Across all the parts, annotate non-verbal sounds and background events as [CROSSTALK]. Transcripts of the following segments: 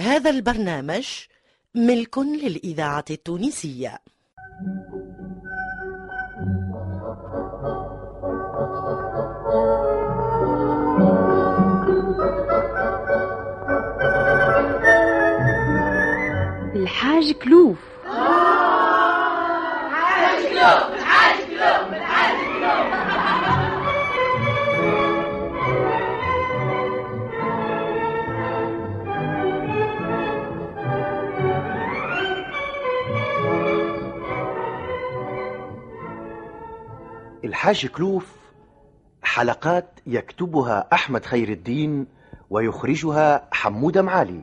هذا البرنامج ملك للإذاعة التونسية. الحاج كلوف. الحاج كلوف. حلقات يكتبها أحمد خير الدين ويخرجها حمود معالي.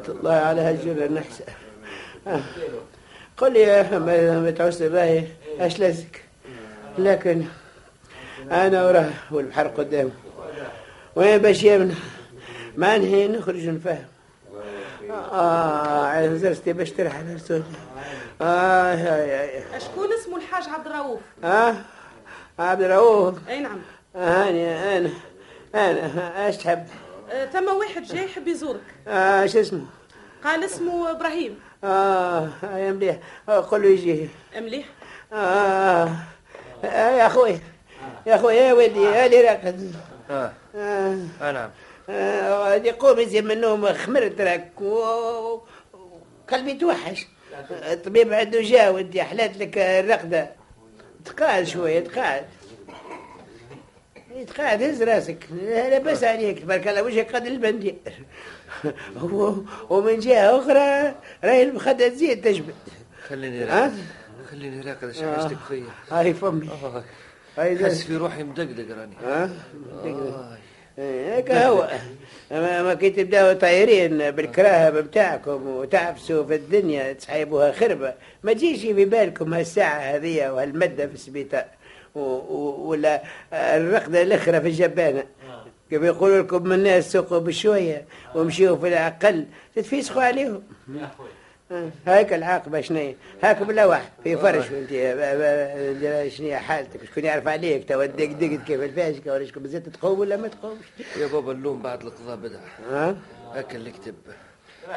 أنت الله على هالجرة النحسة آه. قل لي يا ما تعوز اش لازك؟ لكن أنا وراه والبحر قدامي وين باش يمنع؟ ما نهي نخرج نفهم. آه زرستي باش ترحل رسول. آه يا شكون اسمه الحاج عبد الرؤوف؟ آه عبد الرؤوف. أي نعم. هاني أنا أنا إيش تحب؟ آه، تم واحد جاي يحب يزورك. آه شو اسمه؟ قال اسمه إبراهيم. آه يا مليح. آه، قل له يجي. مليح. آه. آه يا أخوي. يا أخوي يا ولدي هاني راقد آه آه. آه. نعم آه، يقوم يزيد من النوم خمرت راك و- قلبي توحش. الطبيب عنده جا ودي حلات لك الرقدة. تقعد شوية تقعد تقعد هز راسك. لا بس عليك. تبارك الله وجهك قد البندير [LAUGHS] و- ومن جهة أخرى راهي المخدة تزيد تجبد. خليني ها؟ راكد خليني راكد اش حاجتك فيا. هاي فمي. آه. هاي حس في روحي مدقدق راني. ها؟ آه. هيك هو. ما ما كي تبداو طايرين بالكراهب بتاعكم وتعفسوا في الدنيا تسحيبوها خربة. ما تجيش في بالكم هالساعة هذه وهالمدة في السبيطار. ولا الرقدة الأخرى في الجبانة كيف يقولوا لكم من الناس سوقوا بشوية ومشيوا في الأقل تتفيسخوا عليهم. آه، هاك العاقبة شنيا هاك بلا واحد. في فرش وانت شنيا حالتك. شكون يعرف عليك؟ تو دق دقت كيف الفاشكة ولا شكون. بزيت تقوم ولا ما تقومش يا بابا اللوم بعد القضاء بدع ها هكا اللي كتب.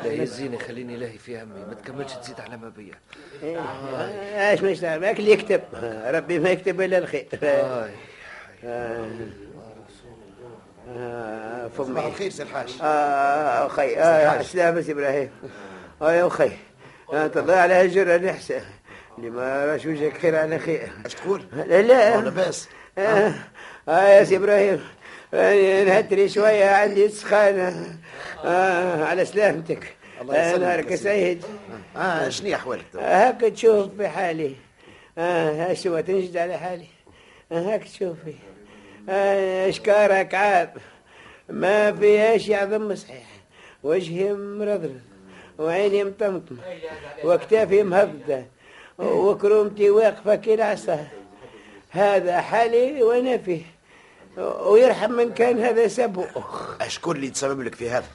لا يهزيني خليني لاهي في همي. ما تكملش تزيد على ما بيا. إيش ما يشتغل معك اللي يكتب. ربي ما يكتب إلا الخير. آه. آه. آه، صباح فمي الخير سي الحاج. آه أخي آه سلام بس إبراهيم. آه يا أخي. آه، الله على هالجرة نحسن اللي ما رأش وجهك خير على خير أش تقول؟ لا لا. لاباس آه, آه يا سي إبراهيم. آه، نهتري شوية عندي سخانة. آه على سلامتك. الله آه، يسلمك نهارك سيدي. سعيد آه شنو احوالك؟ هاك تشوف بحالي. آه شو تنجد على حالي. آه، هاك تشوفي. آه، اشكارك عاب ما فيهاش يعظم صحيح. وجهي مرضرض وعيني مطمطمة. وكتافي مهبدة. وكرومتي واقفة كالعصا هذا حالي وأنا فيه ويرحم من كان هذا سبه اشكون اللي تسبب لك في هذا؟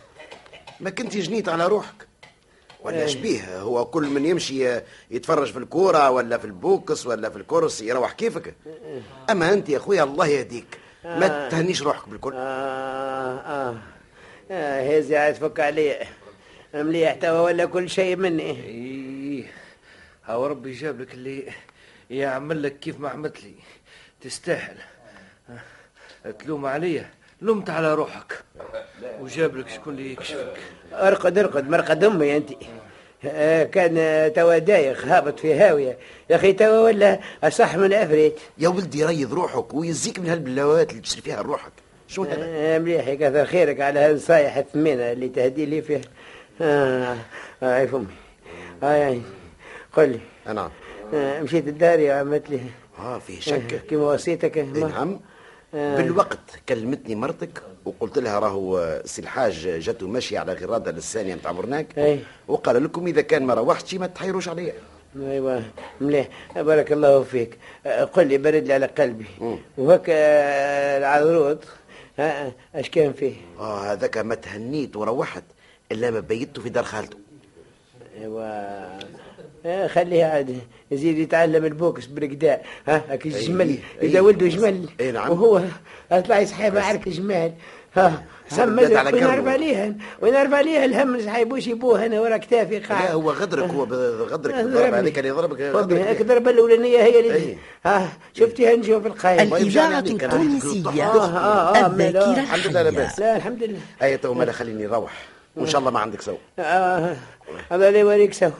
ما كنت جنيت على روحك. ولا إيه. شبيه هو كل من يمشي يتفرج في الكورة ولا في البوكس ولا في الكرسي. يروح كيفك. أما أنت يا أخويا الله يهديك. ما تهنيش روحك بالكل. آه آه آه. هزي عاد تفك علي مليح توا ولا كل شيء مني. إيه. هاو ربي جاب لك اللي يعمل لك كيف ما عملت لي. تستاهل. آه، تلوم عليا. لومت على روحك. وجاب لك شكون اللي يكشفك. ارقد ارقد مرقد امي انت. آه كان آه، توا دايخ هابط في هاوية. يا أخي توا ولا أصح من أفريت. يا ولدي ريض روحك ويزيك من هالبلاوات اللي تشري فيها روحك. شو هذا؟ آه مليح كثر خيرك على هالنصايح الثمينة اللي تهدي لي فيها. آه آه فمي آه يعني قل لي. نعم آه مشيت الدار يا عمت لي. آه فيه شك. كيما وصيتك. نعم بالوقت كلمتني مرتك وقلت لها راهو سي الحاج جاتو ماشي على غرادة للثانية نتاع برناك أي. وقال لكم إذا كان ما روحتش ما تحيروش عليا. أيوه مليح. بارك الله فيك. آه، قل لي برد لي على قلبي. وهك آه، العذروط ها، اش كان فيه؟ آه هذاك ما تهنيت وروحت إلا ما بيته في دار خالته. آه، خليه عاد يزيد يتعلم البوكس بالكدا ها هاك الجمل أي- إذا. ولده جمل أي نعم. وهو طلع يسحب عرك جمال ها على وين كرمه. عرف عليها؟ وين عرف عليها؟ الهم سحيبوش يبوه أنا ورا كتافي لا قاعد. هو غدرك هو غدرك. آه، ضرب. هذيك اللي ضربك خذ هيك غدرك ضربه الأولانية هي اللي أي. ها شفتيها نشوف عليك، آه، آه، آه، الذاكرة لا، الحمد لله لا لا الحمد لله. أي تو مالا خليني نروح وإن شاء الله ما عندك سوء. آه، هذا اللي وريك سو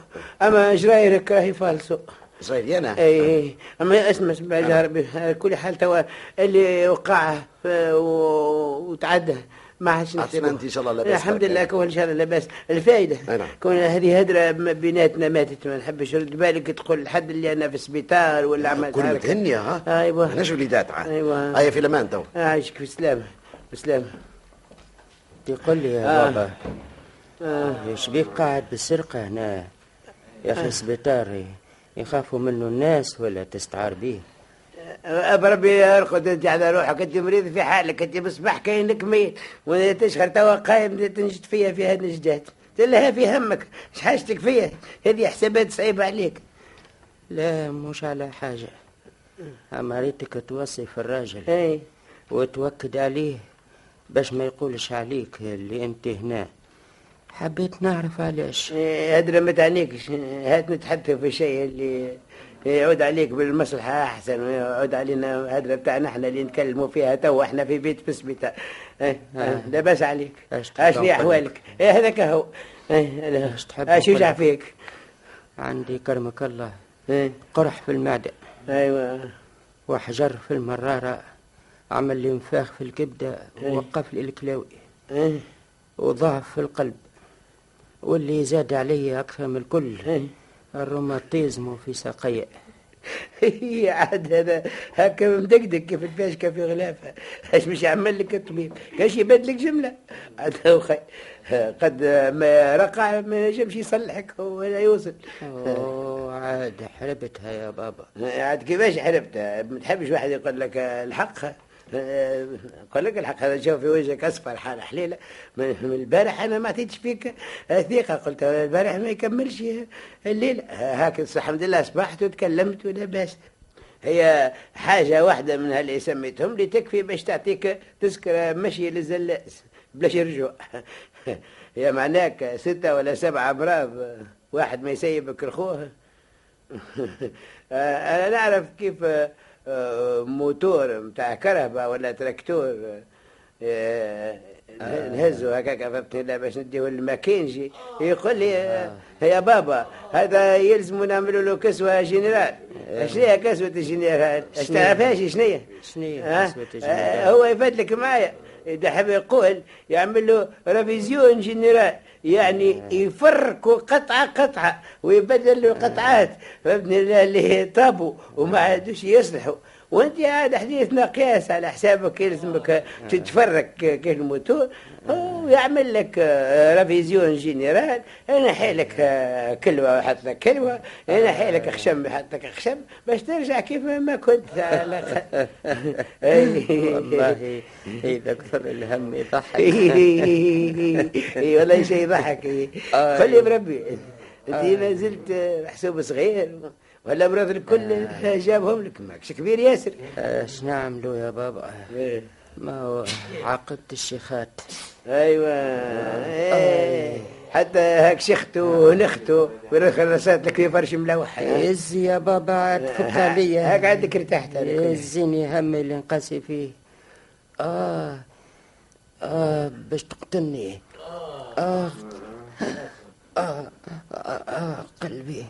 أما جرايرك راهي فالسو إسرائيلي أنا؟ إي أما اسمع اسمع ربي على كل حال توا اللي وقع وتعدى ما عادش نحسبه. أنت إن شاء الله لا بأس الحمد. لله كون إن شاء الله لا بأس. الفائده نعم. كون هذه هدرة بيناتنا ماتت ما نحبش رد بالك تقول لحد اللي أنا في السبيطار ولا عملت كل حركة. متهنية ها؟ أيوه. احناش وليدات عاد. أيوة. اي في الأمان تو عايشك في سلامه بسلامه يقول لي يا آه. بابا آه. إيش بيك قاعد بالسرقة هنا؟ يا أخي سبيطار يخافوا منه الناس ولا تستعار به بربي ارقد أنت على روحك أنت مريض في حالك أنت بصبح كاينك ميت وأنا تشهر توا قايم تنجد فيا في هاد النجدات. تلها في همك اش حاجتك فيا هذه حسابات صعيبة عليك. لا مش على حاجة. أما ريتك توصف الراجل. أي. وتوكد عليه. باش ما يقولش عليك اللي انت هنا. حبيت نعرف علاش. هدرة ما تعنيكش. هات نتحدث في شيء اللي يعود عليك بالمصلحة أحسن. ويعود علينا هدرة بتاعنا إحنا اللي نتكلموا فيها تو إحنا في بيت في السبيطار إيه،. لا بأس عليك. أشني أحوالك؟ إيه هذاك هو. إيه،. أش تحب اش يوجع؟ فيك. عندي كرمك الله. إيه، قرح في المعدة. أيوه. وحجر في المرارة. عمل لي انفاخ في الكبدة إيه. ووقف لي الكلاوي. إيه، وضعف في القلب. واللي زاد علي أكثر من الكل إيه. الروماتيزم في ساقي هي [LAUGHS] عاد هذا هكا مدقدق كيف الفاشكه في غلافها اش مش يعمل لك الطبيب كاش يبدلك جملة. عاد هو قد ما رقع ما ينجمش يصلحك ولا يوصل. عاد حربتها يا بابا. عاد كيفاش حربت ما تحبش واحد يقول لك الحق؟ قال لك الحق هذا شوف في وجهك أصفر حال حليلة. من البارح أنا ما اعطيتش فيك ثقة. قلت البارح ما يكملش الليل هاك الحمد لله أصبحت وتكلمت ولا باس. هي حاجة واحدة من اللي سميتهم اللي تكفي باش تعطيك تذكرة مشي للزلاج بلاش رجوع هي [LAUGHS] معناك ستة ولا سبعة أمراض واحد ما يسيبك الخوه. [LAUGHS] أنا نعرف كيف آه، موتور متاع كهرباء ولا تراكتور آه، نهزه هكاك فهمتني باش نديه الماكينجي يقول لي آه، يا بابا هذا يلزم نعملوا له كسوة جنرال. شنو هي كسوة الجنرال؟ تعرفهاش شنو هي؟ شنو هي آه،؟ هو يفدلك معايا. إذا حب يقول يعمل له révision générale. يعني يفركوا قطعة قطعة ويبدل له قطعات فهمتني؟ اللي طابوا وما عادوش يصلحوا. وانت عاد حديثنا قياس على حسابك يلزمك تتفرك كيف الموتور ويعمل لك آه، révision générale ينحي لك آه، كلوة ويحط لك كلوة ينحي لك خشم يحط لك خشم باش ترجع كيف ما كنت والله. [LAUGHS] إذا كثر الهم يضحك. اي والله شيء يضحك. آه. خلي بربي أنت ما زلت محسوب صغير. ولا مرض الكل جابهم لك. ماكش كبير ياسر. اش نعملوا يا بابا؟ ما هو عقدت الشيخات. أيوه. إيه. حتى هاك شختو ونختو ورسات لك في فرش ملوح. يزي يا بابا عاد فك عليا. هاك عندك ارتحت. يزيني همي اللي نقاسي فيه. آه. آه باش تقتلني. آه. آه. آه, آه. قلبي.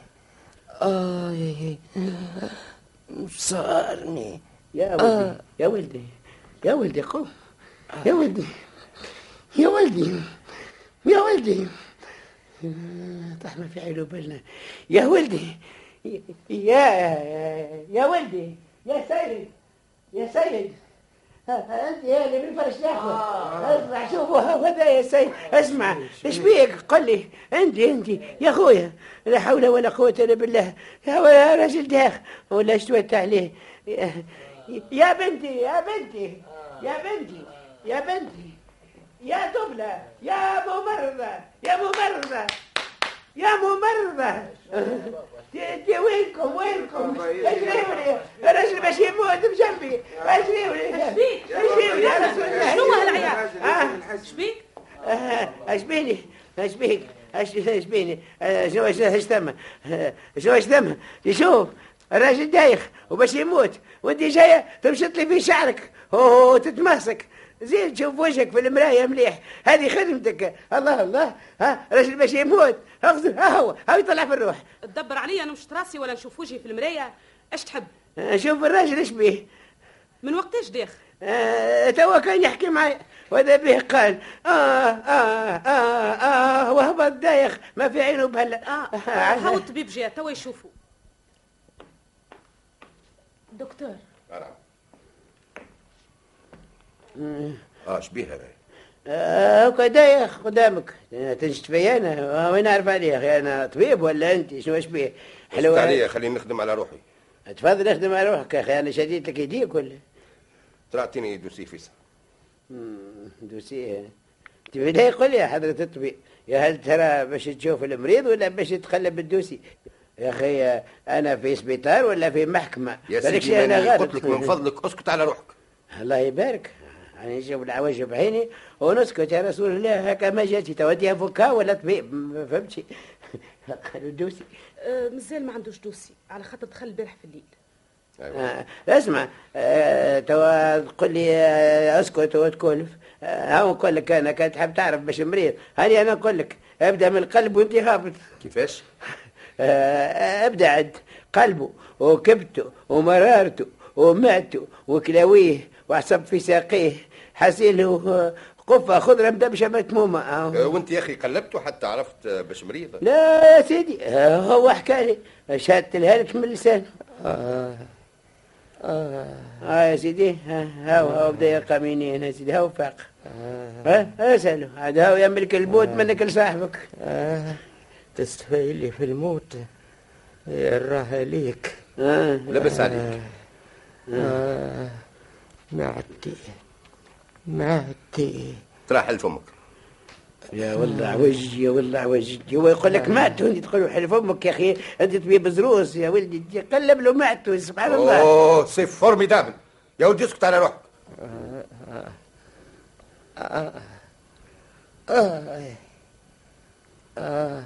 آه صارني يا ولدي يا ولدي يا ولدي قوم يا ولدي يا ولدي يا ولدي. طحنا في عينه بالنا يا ولدي يا يا ولدي يا سيد يا سيد. انت يا اللي بالفرش الاخضر اسمع شوفوا هذا يا سيد اسمع إيش بيك؟ قل لي. انت انت يا أخويا لا حول ولا قوة إلا بالله. يا راجل داخ. ولا اشتوت عليه؟ يا- يا بنتي يا بنتي يا بنتي يا بنتي. يا دبلة يا ممرضة يا ممرضة يا ممرضة دي وينكم وينكم؟ اجريوني. الرجل باش يموت بجنبي. اجريوني. شبيك؟ اجريوني يا رسول الله شنو هالعيال؟ آه. شبيك؟ آه، اشبيني اشبيك أش- اشبيني آه، شو إيش إيش ثم آه، شو إيش ثم يشوف. الراجل دايخ وباش يموت. وانت جاية تمشط لي في شعرك. وتتماسك زين تشوف وجهك في المراية مليح. هذه خدمتك. الله الله. ها راجل باش يموت. اخذ ها هو ها يطلع في الروح. تدبر عليا نمشط راسي ولا نشوف وجهي في المراية. اش تحب؟ شوف الراجل إيش بيه. من وقتاش داخل؟ آه، توا كان يحكي معي وهذا به قال آه آه آه آه وهبط دايخ ما في عينه بهلا. آه [LAUGHS] آه، هاو الطبيب جاء توا يشوفوا. دكتور. شبيه هذا آه هكا دايخ قدامك. آه، تنشت فيا أنا آه، وين نعرف أخي أنا طبيب ولا أنت؟ شنو اش بيه؟ حلو عليا خليني نخدم على روحي. تفضل اخدم على روحك يا أخي أنا شديد لك يديك ولا؟ طلعتني دوسي فيسا مم، دوسيه تبي لا يقول يا حضرة الطبيب. يا هل ترى باش تشوف المريض ولا باش تقلب بالدوسي؟ يا أخي أنا في سبيطار ولا في محكمة؟ يا سيدي أنا قلت لك من فضلك اسكت على روحك. [LAUGHS] الله يبارك. يعني نشوف العواجب بعيني ونسكت يا رسول الله هكا ما جاتي توديها فكا ولا طبيب ما فهمتش [LAUGHS] قالوا دوسي. آه مازال ما عندوش دوسي على خاطر دخل البارح في الليل. أيوة. آه اسمع آه توا تقول لي آه اسكت وتكلف. آه هاو نقول لك أنا كان تحب تعرف باش مريض. هاني أنا نقول لك ابدأ من القلب وانت هابط كيفاش؟ [LAUGHS] آه ابدأ عد. قلبه وكبته ومرارته ومعته وكلاويه وعصب في ساقيه. حسيله قفة خضرة مدبشة متمومة آه، آه. وانت يا أخي قلبته حتى عرفت آه، باش مريض لا يا سيدي آه، هو حكى لي شهدت لها لك من لسانه. آه. آه. آه يا سيدي ها هاو هاو بدا يلقى منين يا سيدي هاو فاق. آه. ها اسأله عاد هاو يملك الموت منك لصاحبك. آه. تستفي لي في الموت. يراها ليك آه. لبس عليك. آه. معدي معدي. تراحل فمك يا والله عوج يا والله عوج هو يقول لك مات وانت تقول له حلف أمك يا أخي أنت طبيب ضروس يا ولدي. قلب له مات سبحان الله. أوه c'est formidable يا ولدي اسكت على روحك. آه آه.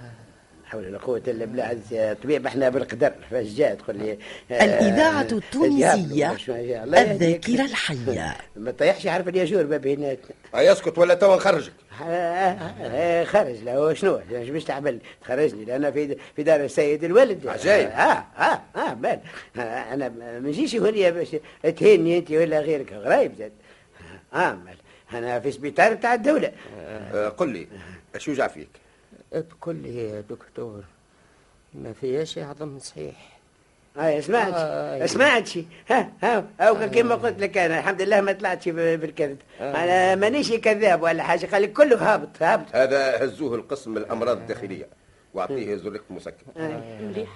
حول ولا قوة إلا بالله. طبيب إحنا بالقدر. فاش جاء تقول لي آه، الإذاعة الجهاد التونسية. الذاكرة الحية. [LAUGHS] ما طيحش حرف الياجور ما بيناتنا هيا اسكت ولا توا نخرجك. آه، آه، خرج. لا هو شنو؟ إيش باش تعمل؟ تخرجني. لأن في في دار السيد الولد. عجايب. آه آه آه بال آه، أنا ما نجيش هنا باش تهني أنت ولا غيرك. غرايب زاد آه مال أنا في سبيطار بتاع الدولة. آه، قل لي أش يوجع فيك؟ بكل يا دكتور. ما فيهاش عظم صحيح. آه سمعت آه، سمعت شي ها ها أو كما قلت لك أنا الحمد لله ما طلعتش بالكذب. أنا مانيش كذاب ولا حاجة خلي كله هابط هابط. هذا هزوه القسم الأمراض الداخلية واعطيه زرقة مسكن. مليح.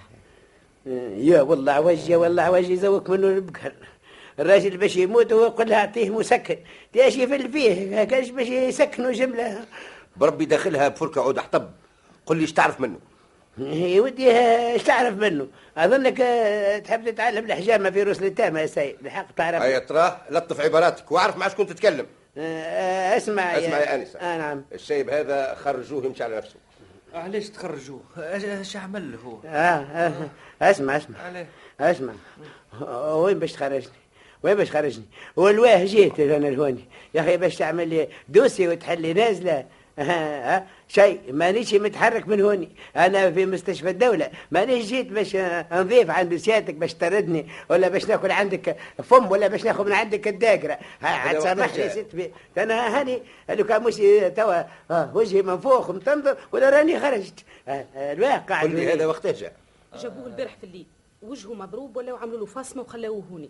يا والله عوج يا والله عوج يزوق منه البقر. الراجل باش يموت هو يقول لها أعطيه مسكن. تاش يفل فيه؟ كانش باش يسكنوا جملة. بربي داخلها بفركة عود حطب. قل لي إيش تعرف منه؟ يا ودي إيش تعرف منه؟ أظنك آه، تحب تتعلم الحجامه في رسل التامه يا سيد. الحق تعرف. هيا تراه لطف عباراتك وأعرف مع شكون تتكلم. آه، آه، اسمع اسمع يا أنسة. آه نعم. الشايب هذا خرجوه يمشي على نفسه. علاش تخرجوه؟ اش عمل له هو؟ آه آه اسمع اسمع. عليه. اسمع. وين باش تخرجني؟ وين باش تخرجني؟ وعلواه جيت أنا لهوني. يا أخي باش تعمل لي dossier وتحلي نازلة. [LAUGHS] ها ها شيء مانيش متحرك من هوني أنا في مستشفى الدولة. مانيش جيت باش آه، نضيف عند سيادتك باش تردني ولا باش ناكل عندك فم ولا باش ناخذ من عندك الداقره عاد هذا سامح وقت لي جاء. ست بي أنا هاني لو كان مش توا آه، وجهي منفوخ متنظر ولا راني خرجت. آه، آه، علواه قاعد قل لي هذا وقته جاء جابوه البارح في الليل. وجهه مضروب ولا عملوا له فاصمة وخلاوه هوني.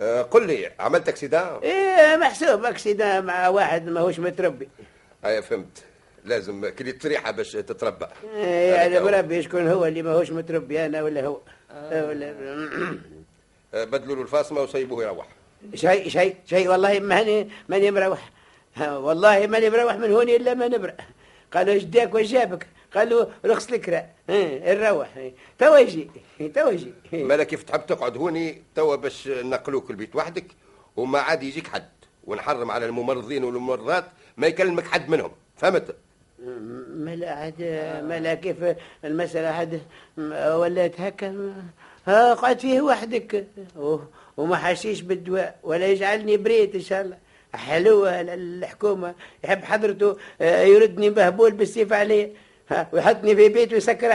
آه، قل لي عملت accident إيه محسوب accident مع واحد ماهوش متربي. اي فهمت. لازم كلي تريحه باش تتربى. إيه يعني هو. بربي شكون هو اللي ماهوش متربي أنا ولا هو؟ ولا آه، بدلوا له الفاصمة وسيبوه يروح. شيء شيء شيء والله ماني ماني مروح. والله ماني مروح من هوني إلا ما نبرأ. قالوا إيش داك واش جابك قالوا رخص الكرا نروح توا يجي توا يجي. مالا كيف تحب تقعد هوني توا باش نقلوك البيت وحدك وما عاد يجيك حد. ونحرم على الممرضين والممرضات ما يكلمك حد منهم. فهمت؟ ملا عاد ملا كيف المسألة عاد ولات هكا ها قعد فيه وحدك. وما حشيش بالدواء ولا يجعلني بريت إن شاء الله. حلوة ال- الحكومة يحب حضرته آه، يردني مهبول بالسيف عليه. ها، ويحطني في بيت ويسكر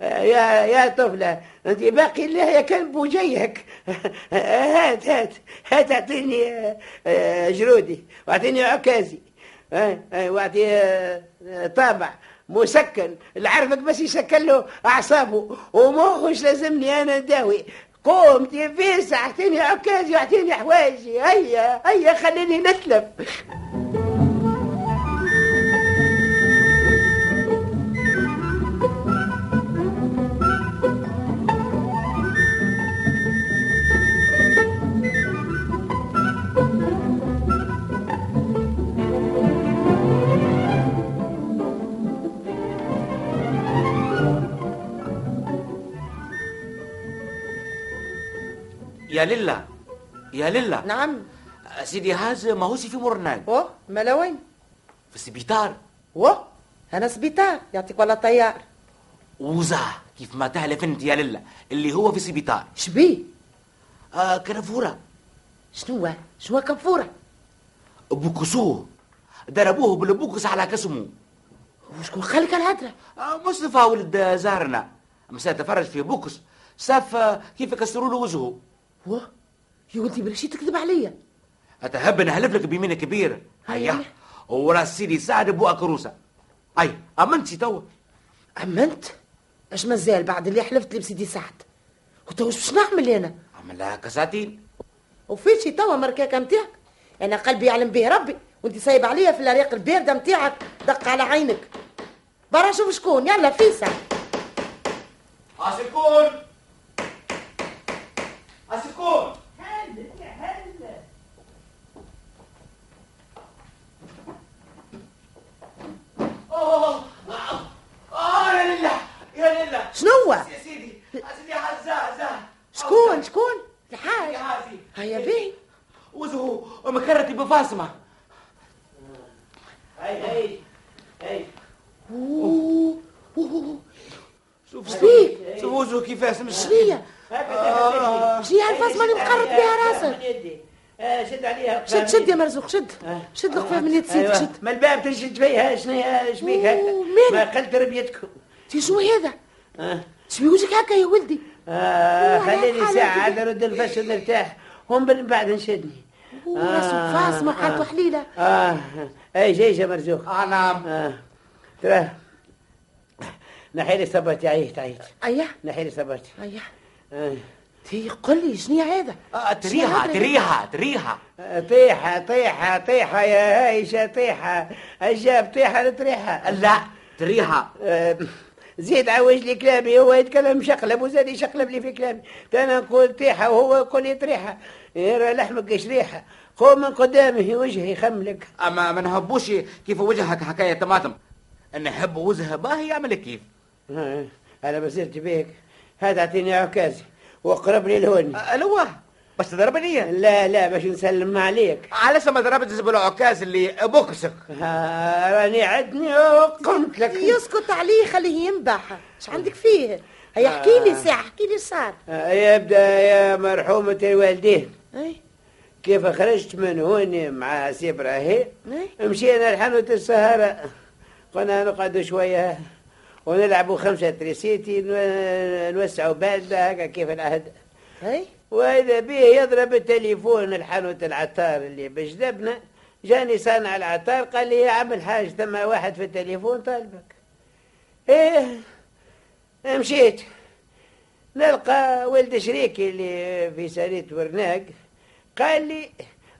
آه، يا يا طفلة أنت باقي الله يا كلب وجيك [LAUGHS] هات هات هات أعطيني آه، جرودي وأعطيني عكازي. واعطيه آه، طابع مسكن. العرفك بس يسكن له أعصابه. ومخش لازمني أنا نداوي قوم تيفيس اعطيني عكازي واعطيني حوايجي. هيا هيا خليني نتلف. يا لله يا لله. نعم. سيدي هذا ما هو في مرناق و مالا وين؟ في السبيطار و أنا سبيطار يعطيك ولا طيار. وزع كيف ما تهلف أنت يا لله اللي هو في السبيطار شبيه آه كنفوره شنو شنو كنفوره بوكسوه. ضربوه بالبوكس على كسمه. وشكون خلك الهدرة؟ آه مصطفى ولد زارنا. مسا تفرج في بوكس. شاف آه، كيف يكسروا له وجهه؟ و يا ولدي بلاش تكذب عليا. أتهب نهلف لك بيمين كبير هيا. هيا وراس سيدي سعد بو كروسه أي امنتي توا أمنت؟ اش مازال بعد اللي حلفت لي بسيدي سعد؟ وتوا واش باش نعمل أنا؟ عملها كساتين. وفيشي توا مركاكه نتاعك أنا قلبي يعلم به ربي. وأنت صايب عليا في الاريق البارده نتاعك دق على عينك. برا شوف شكون. يلا فيسع أسكون. اسكون أوه. آه يا لله يا لله. شنو يا سيدي سيدي حزاه زاه شكون؟ شكون؟ الحاج هيا بيه وزهو ومكرتي بفاصمه هاي هاي هاي. أوه، أوه، شوف شبيك؟ شوف وجهه كيفاش مش شنية شنية هالفاصمة اللي مقرط بها راسك. من يدي. آه، شد عليها شد شد يا مرزوق شد. شد القفاف من يد سيدك أيوة. شد. ما الباب تنشد فيها شنو هي شبيك؟ ما قلت ربيتكم تي شنو هذا؟ آه. شبي وجهك هكا يا ولدي؟ آه خليني ساعة. عاد ارد الفش ونرتاح هم من بعد نشدني. راسه فاصمة حالته حليلة. آه. أي جيش يا مرزوق؟ آه نعم. آه. ترى نحيلي صبرتي عيت عيت أيه نحيلي صبرتي أيه. تي قل لي شنو هذا؟ تريها تريها تريها. طيحة طيحة طيحة يا هايشة طيحة. أجاب طيحة لطريحة لا تريها. آه، زيد عوج لي كلامي هو يتكلم شقلب وزاد يشقلب لي في كلامي. أنا نقول طيحة وهو يقول لي طريحة. يرى لحمك إيش ريحة. قوم من قدامه وجهي يخملك أما ما نهبوش كيف وجهك حكايه طماطم نحب وجهه باهي يعمل كيف. آه، أنا بصيرت بيك. هذا أعطيني عكازي واقرب لي الهون آه، لوه بس تضربني؟ لا لا باش نسلم عليك. علاش ما ضربت زبل عكاز اللي بوكسك. آه، راني عدني وقمت لك. يسكت عليه خليه ينبح. إيش عندك فيه؟ هيا احكي لي ساعة احكي لي صار. آه، يبدا يا مرحومة الوالدين. كيف خرجت من هوني مع سي إبراهيم؟ مشينا لحانوت السهرة. قلنا نقعدوا شوية. ونلعبوا خمسة تريسيتي نو- نوسعوا بالدة هكا كيف العهد. أي؟ وإذا به يضرب التليفون الحانوت العطار اللي بجدبنا جاني صانع العطار قال لي يا عم الحاج ثم واحد في التليفون طالبك. إيه مشيت. نلقى ولد شريكي اللي في سرية ورناق قال لي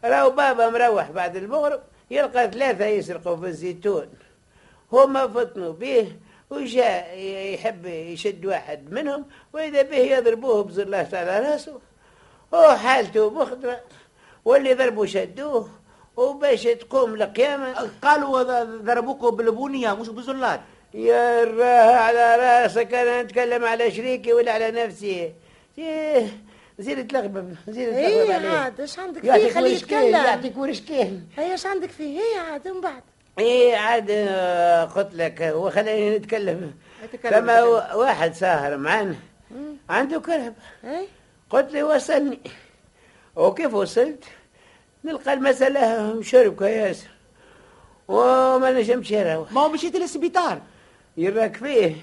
راهو بابا مروح بعد المغرب يلقى ثلاثة يسرقوا في الزيتون. هما فطنوا به وجاء يحب يشد واحد منهم وإذا به يضربوه بزلاس على رأسه وحالته مخضرة واللي ضربوا شدوه وباش تقوم القيامة قالوا ضربوكوا بالبنية مش بزلات يا راه على رأسك أنا نتكلم على شريكي ولا على نفسي. إيه زيد تلغبب زيد تلغبب إيه عليه. عاد إيش عندك فيه؟ خليه يتكلم. يعطيك ورشكين. هيا إيش عندك فيه؟ هي عاد من بعد. إيه عاد آه، قلت لك وخليني نتكلم. فما واحد ساهر معنا عنده كرهب. إي. قلت له وصلني. وكيف وصلت؟ نلقى المسألة مشربكة ياسر. وما نجمش نروح ما هو مشيت للسبيطار. يراك فيه.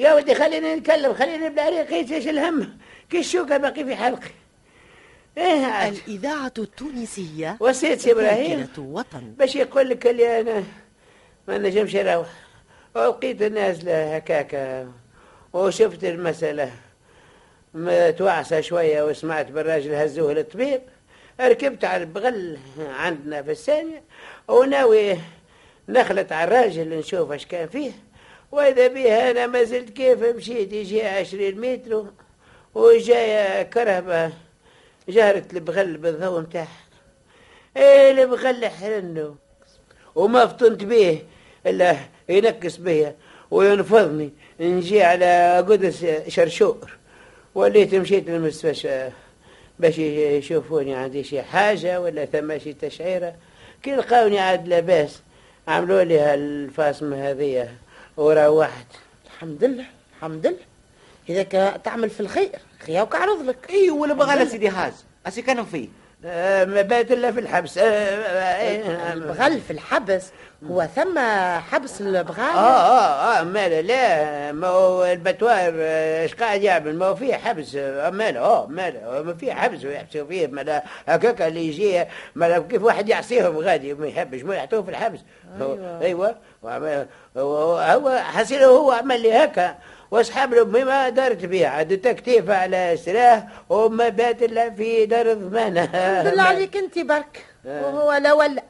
يا ودي خليني نتكلم خليني بلا ريقيت إيش الهم؟ كي الشوكة باقي في حلقي. إيه عاد الإذاعة التونسية إبراهيم. ذاكرة وطن. باش يقول لك اللي أنا ما نجمش نروح ولقيت الناس لا هكاكا وشفت المسألة. متوعسة شوية وسمعت بالراجل هزوه للطبيب ركبت على البغل عندنا في الثانية. وناوي نخلط على الراجل نشوف اش كان فيه. وإذا بيه أنا ما زلت كيف مشيت يجي عشرين متر وجاية كرهبة. جارت البغل بالضوء متاعها إيه البغل حرنه وما فطنت بيه إلا ينكس بيا وينفضني. نجي على قدس شرشور. وليت مشيت للمستشفى باش يشوفوني عندي شي حاجة ولا ثم شي تشعيرة. كي لقاوني عاد لاباس عملوا لي هالفاصمة هذية وروحت. الحمد لله الحمد لله. إذا كا- تعمل في الخير خياوك عرض لك إي ولا بغى سيدي هاز اسي كانوا فيه. آه، ما بات إلا في الحبس. آه، آه، إيه، البغل في الحبس. هو ثم حبس البغال آه آه آه مالا لا ما هو البتوار آه، إيش قاعد يعمل؟ ما هو فيه حبس. آه، مالا آه مالا ما فيه حبس ويحبسوا فيه. مالا هكاك اللي يجي مالا كيف واحد يعصيهم غادي؟ ما يحبش ما يعطوه في الحبس. أيوه. وعمل- هو هو حسيله هو عمل لي هكا. واصحاب الامي ما دارت بيه عاد تكتيف على سراه وما بات إلا في دار ضمانه الحمد لله [LAUGHS] عليك انت برك. وهو لا ولا.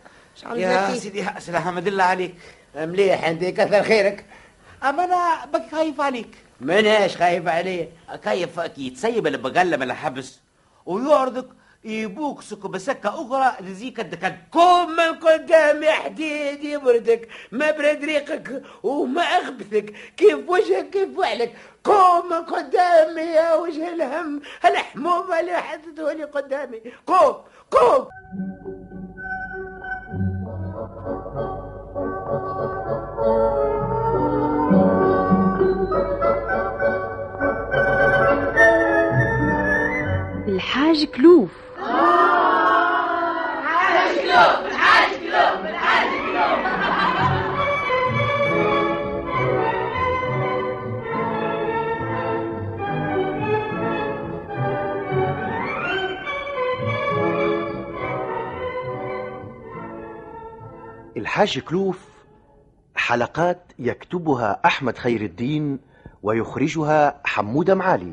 يا سيدي هاز الحمد لله عليك. مليح انت كثر خيرك. أما أنا بك خايف عليك. مناش خايف عليه كيف كي يتسيب البقلة من الحبس ويعرضك يبوكسك بسكة أخرى لزيك الدكان. قوم من قدامي حديد يبردك ما برد ريقك وما أخبثك. كيف وجهك كيف فعلك قوم قدامي يا وجه الهم. الحمومه اللي حدثه لي قدامي؟ قوم قوم الحاج كلوف. الحاج كلوف حلقات يكتبها أحمد خير الدين ويخرجها حمودة معالي.